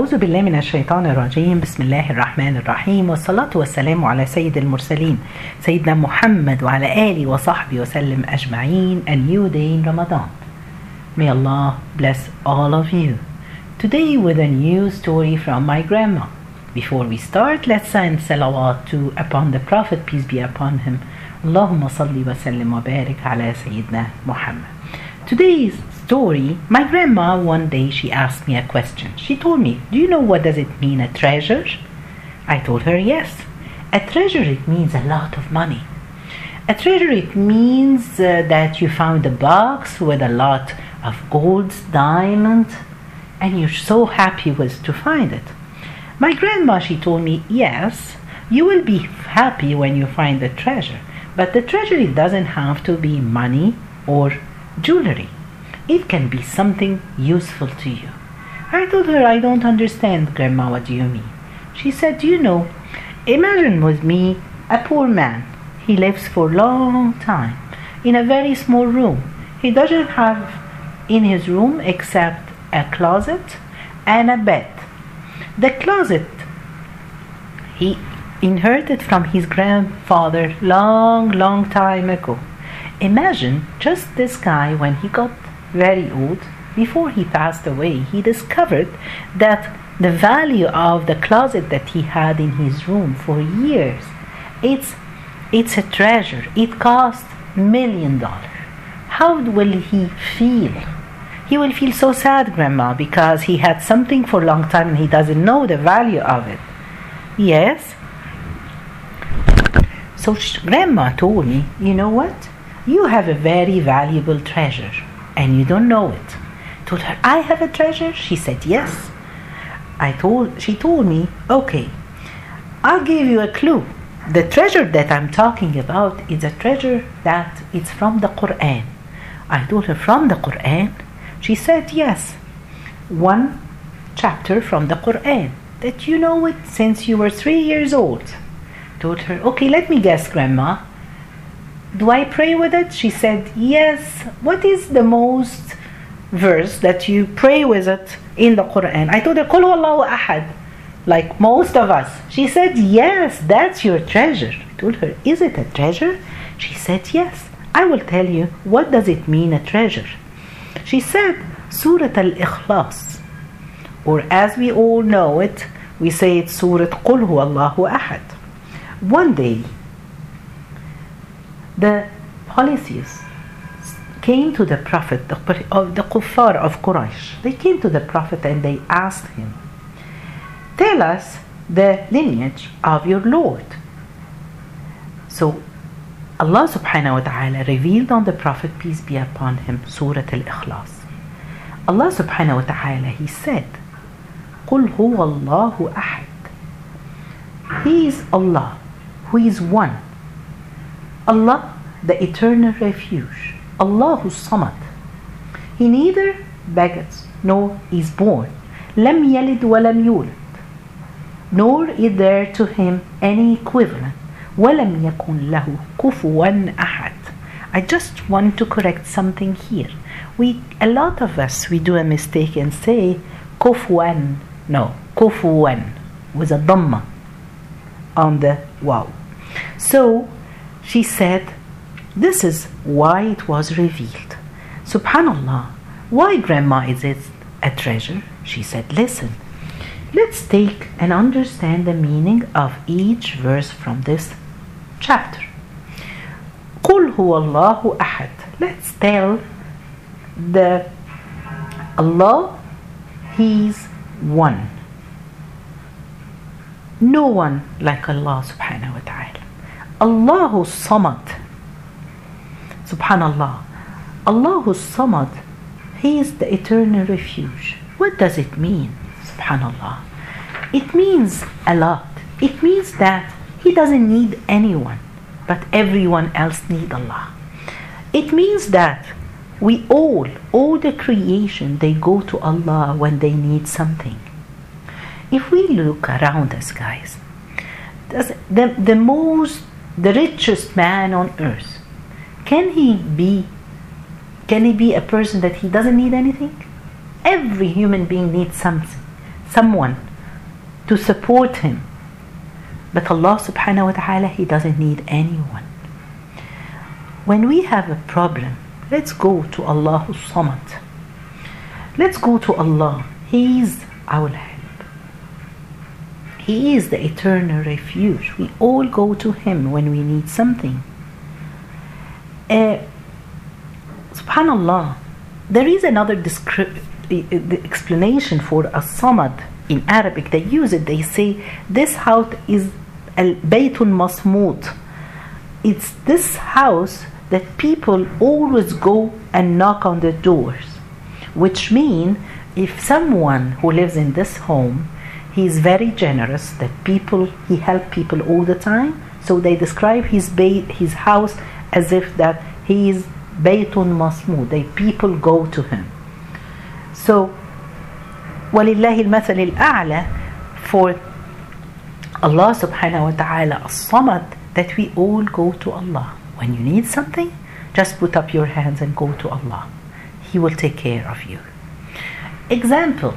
أعوذ بالله من الشيطان الرجيم بسم الله الرحمن الرحيم والصلاة والسلام على سيد المرسلين سيدنا محمد وعلى آله وصحبه وسلم أجمعين A new day in Ramadan May Allah bless all of you Today with a new story from my grandma Before we start, let's send salawat to upon the Prophet, peace be upon him. Wa sallim wa barik ala Sayyidina Muhammad. Today's story, my grandma one day she asked me a question. She told me, "Do you know what does it mean a treasure?" I told her, "Yes. A treasure it means a lot of money. A treasure it means uh, that you found a box with a lot of gold, diamonds, and you're so happy with to find it." My grandma, she told me, yes, you will be happy when you find the treasure, but the treasure it doesn't have to be money or jewelry. It can be something useful to you. I told her, I don't understand, Grandma, what do you mean? She said, You know, imagine with me a poor man. He lives for a long time in a very small room. He doesn't have in his room except a closet and a bed. The closet he inherited from his grandfather long, long time ago. Imagine just this guy when he got very old, before he passed away, he discovered that the value of the closet that he had in his room for years, it's it's a treasure. It cost million dollars. How will he feel? He will feel so sad, Grandma, because he had something for a long time and he doesn't know the value of it. Yes. So Grandma told me, you know what? You have a very valuable treasure and you don't know it. Told her, I have a treasure? She said, yes. I told, she told me, okay, I'll give you a clue. The treasure that I'm talking about is a treasure that it's from the Quran. I told her, from the Quran? She said, Yes, one chapter from the Quran that you know it since you were three years old. Told her, Okay, let me guess, Grandma. Do I pray with it? She said, Yes. What is the most verse that you pray with it in the Quran? I told her, Qul Allahu Ahad, like most of us. She said, Yes, that's your treasure. I told her, Is it a treasure? She said, Yes. I will tell you what does it mean a treasure. She said Surah Al Ikhlas, or as we all know it, we say it's Surah Qul Allahu Ahad. One day, the polytheists came to the Prophet, the, of the kuffar of Quraysh. They came to the Prophet and they asked him, Tell us the lineage of your Lord. So Allah subhanahu wa ta'ala revealed on the Prophet, peace be upon him, Surah Al Ikhlas. Allah subhanahu wa ta'ala, He said, قُلْ هُوَ اللَّهُ أَحَدٌ He is Allah, who is one. Allah, the eternal refuge, Allahu Samad. He neither begets nor is born. لم يلد ولم يولد. Nor is there to him any equivalent. ولم يكن له كفوا أحد. I just want to correct something here. We a lot of us we do a mistake and say kufuwan, No, kufuwan, with a dhamma on the waw. So she said, This is why it was revealed. Subhanallah. Why grandma is it a treasure? She said, Listen, let's take and understand the meaning of each verse from this chapter. قل هو الله أحد. Let's tell the Allah, He's one. No one like Allah subhanahu wa ta'ala. Allahu Samad. Subhanallah. Allahu Samad. He is the eternal refuge. What does it mean? Subhanallah. It means a lot. It means that He doesn't need anyone, but everyone else need Allah. It means that we all, all the creation, they go to Allah when they need something. If we look around us, guys, the, the most, the richest man on earth, can he be, can he be a person that he doesn't need anything? Every human being needs something, someone to support him. But Allah subhanahu wa ta'ala, He doesn't need anyone. When we have a problem, let's go to Allah Samad. Let's go to Allah. He is our help. He is the eternal refuge. We all go to Him when we need something. Uh, subhanallah, there is another descri- the explanation for a samad in Arabic. They use it. They say this house is al baytun masmud. It's this house that people always go and knock on the doors, which mean if someone who lives in this home, he is very generous. That people he help people all the time. So they describe his bay, his house as if that he is baytun masmud. They people go to him. So ولله المثل الأعلى for Allah subhanahu wa ta'ala as-samad that we all go to Allah. When you need something, just put up your hands and go to Allah. He will take care of you. Example,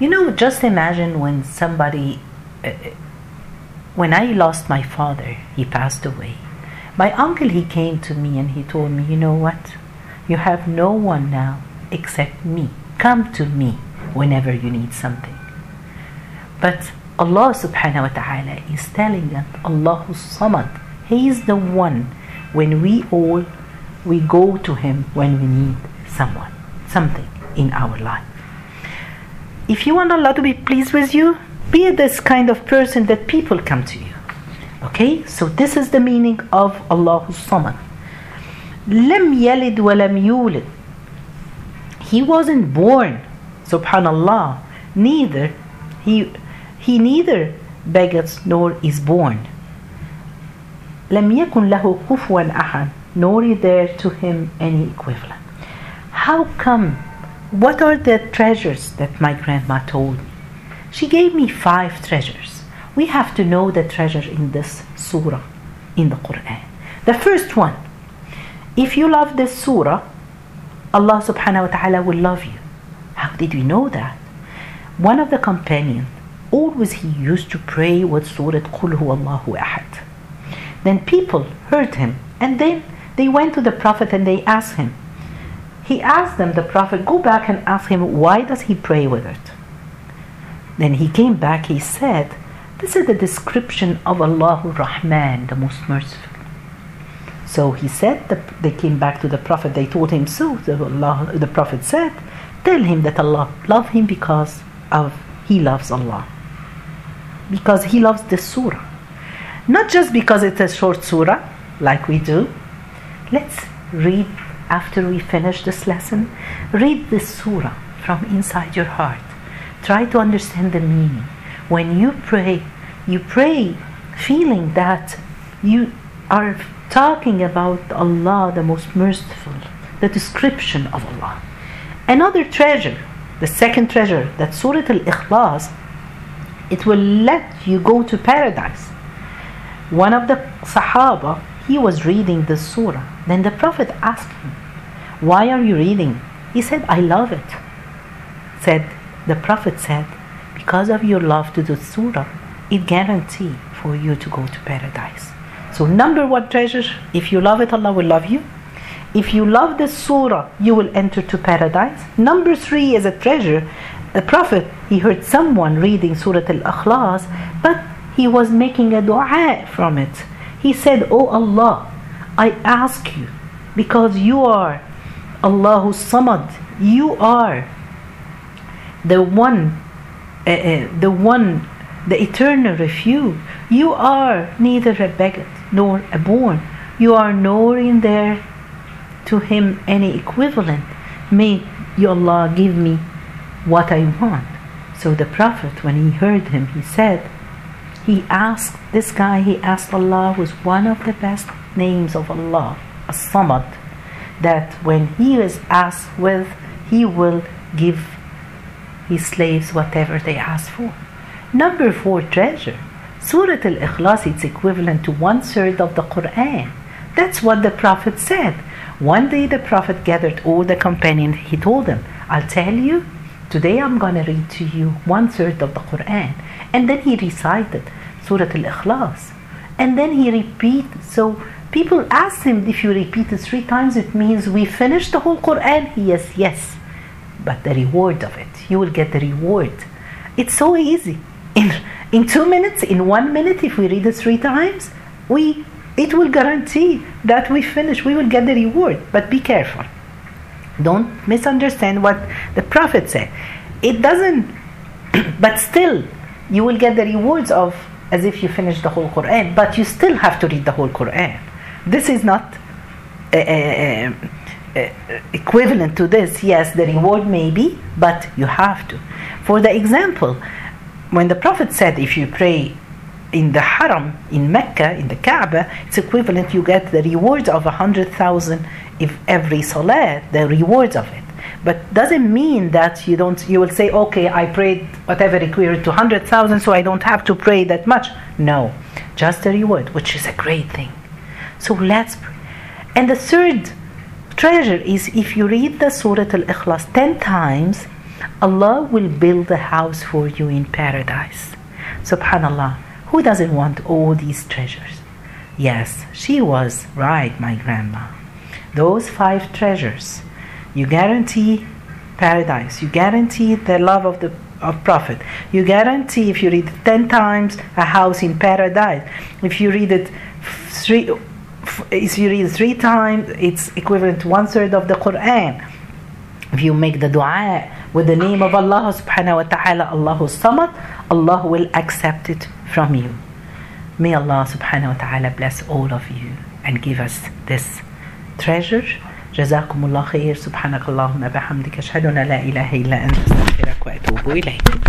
you know, just imagine when somebody, uh, when I lost my father, he passed away. My uncle, he came to me and he told me, you know what? You have no one now except me. Come to me whenever you need something. But Allah subhanahu wa ta'ala is telling us, Allahu Samad, He is the one when we all we go to Him when we need someone, something in our life if you want Allah to be pleased with you, be this kind of person that people come to you. Okay? So this is the meaning of Allah Samad. Lam yalid wa yulid. He wasn't born, subhanallah. Neither he he neither begets nor is born. Lam yakun lahu kufuwan ahan, Nor is there to him any equivalent. How come what are the treasures that my grandma told me? She gave me five treasures. We have to know the treasure in this surah in the Quran. The first one, if you love this surah, Allah subhanahu wa ta'ala will love you. How did we know that? One of the companions, always he used to pray with Surah Qul Allahu Ahad. Then people heard him and then they went to the Prophet and they asked him. He asked them, the Prophet, go back and ask him, why does he pray with it? Then he came back, he said, this is the description of Allah Rahman, the most merciful. So he said, the, they came back to the Prophet, they told him so. The, Allah, the Prophet said, tell him that Allah love him because of he loves Allah. Because he loves this surah. Not just because it's a short surah, like we do. Let's read after we finish this lesson. Read this surah from inside your heart. Try to understand the meaning. When you pray, you pray feeling that you are talking about Allah, the most merciful, the description of Allah. Another treasure, the second treasure, that Surah Al Ikhlas, it will let you go to paradise. One of the Sahaba, he was reading the surah. Then the Prophet asked him, Why are you reading? He said, I love it. Said the Prophet said, Because of your love to the surah, it guarantee for you to go to paradise. So number one treasure, if you love it, Allah will love you. If you love the surah, you will enter to paradise. Number three is a treasure. The Prophet, he heard someone reading Surah Al-Ikhlas, but he was making a dua from it. He said, Oh Allah, I ask you, because you are Allahu Samad, you are the one, uh, uh, the one, the eternal refuge. You are neither a beggar nor a born. You are nor in there to him any equivalent. May you Allah give me what I want. So the Prophet, when he heard him, he said, he asked this guy, he asked Allah was one of the best names of Allah, As-Samad, that when he is asked with, he will give his slaves whatever they ask for. Number four treasure. Surah Al-Ikhlas, it's equivalent to one third of the Quran. That's what the Prophet said. One day the Prophet gathered all the companions. He told them, I'll tell you today I'm going to read to you one third of the Quran. And then he recited Surah Al Ikhlas. And then he repeated. So people asked him, if you repeat it three times, it means we finished the whole Quran? Yes, yes. But the reward of it, you will get the reward. It's so easy. In, in two minutes, in one minute, if we read it three times, we it will guarantee that we finish, we will get the reward. But be careful. Don't misunderstand what the Prophet said. It doesn't, but still, you will get the rewards of as if you finish the whole Quran, but you still have to read the whole Quran. This is not uh, uh, equivalent to this. Yes, the reward may be, but you have to. For the example, when the Prophet said, if you pray in the Haram in Mecca, in the Kaaba, it's equivalent. You get the reward of a hundred thousand if every Salah, the reward of it. But doesn't mean that you don't. You will say, okay, I prayed whatever equivalent to hundred thousand, so I don't have to pray that much. No, just the reward, which is a great thing. So let's pray. And the third treasure is if you read the Surah Al Ikhlas ten times, Allah will build a house for you in paradise. Subhanallah. Who doesn't want all these treasures? Yes, she was right, my grandma. Those five treasures, you guarantee paradise. You guarantee the love of the of Prophet. You guarantee if you read it ten times a house in paradise. If you read it three, if you read three times, it's equivalent to one third of the Quran. If you make the dua with the name of Allah subhanahu wa ta'ala, Allahu Samad, Allah will accept it from you. May Allah subhanahu wa ta'ala bless all of you and give us this treasure. جزاكم الله خير سبحانك اللهم بحمدك أشهد أن لا إله إلا أنت أستغفرك وأتوب إليك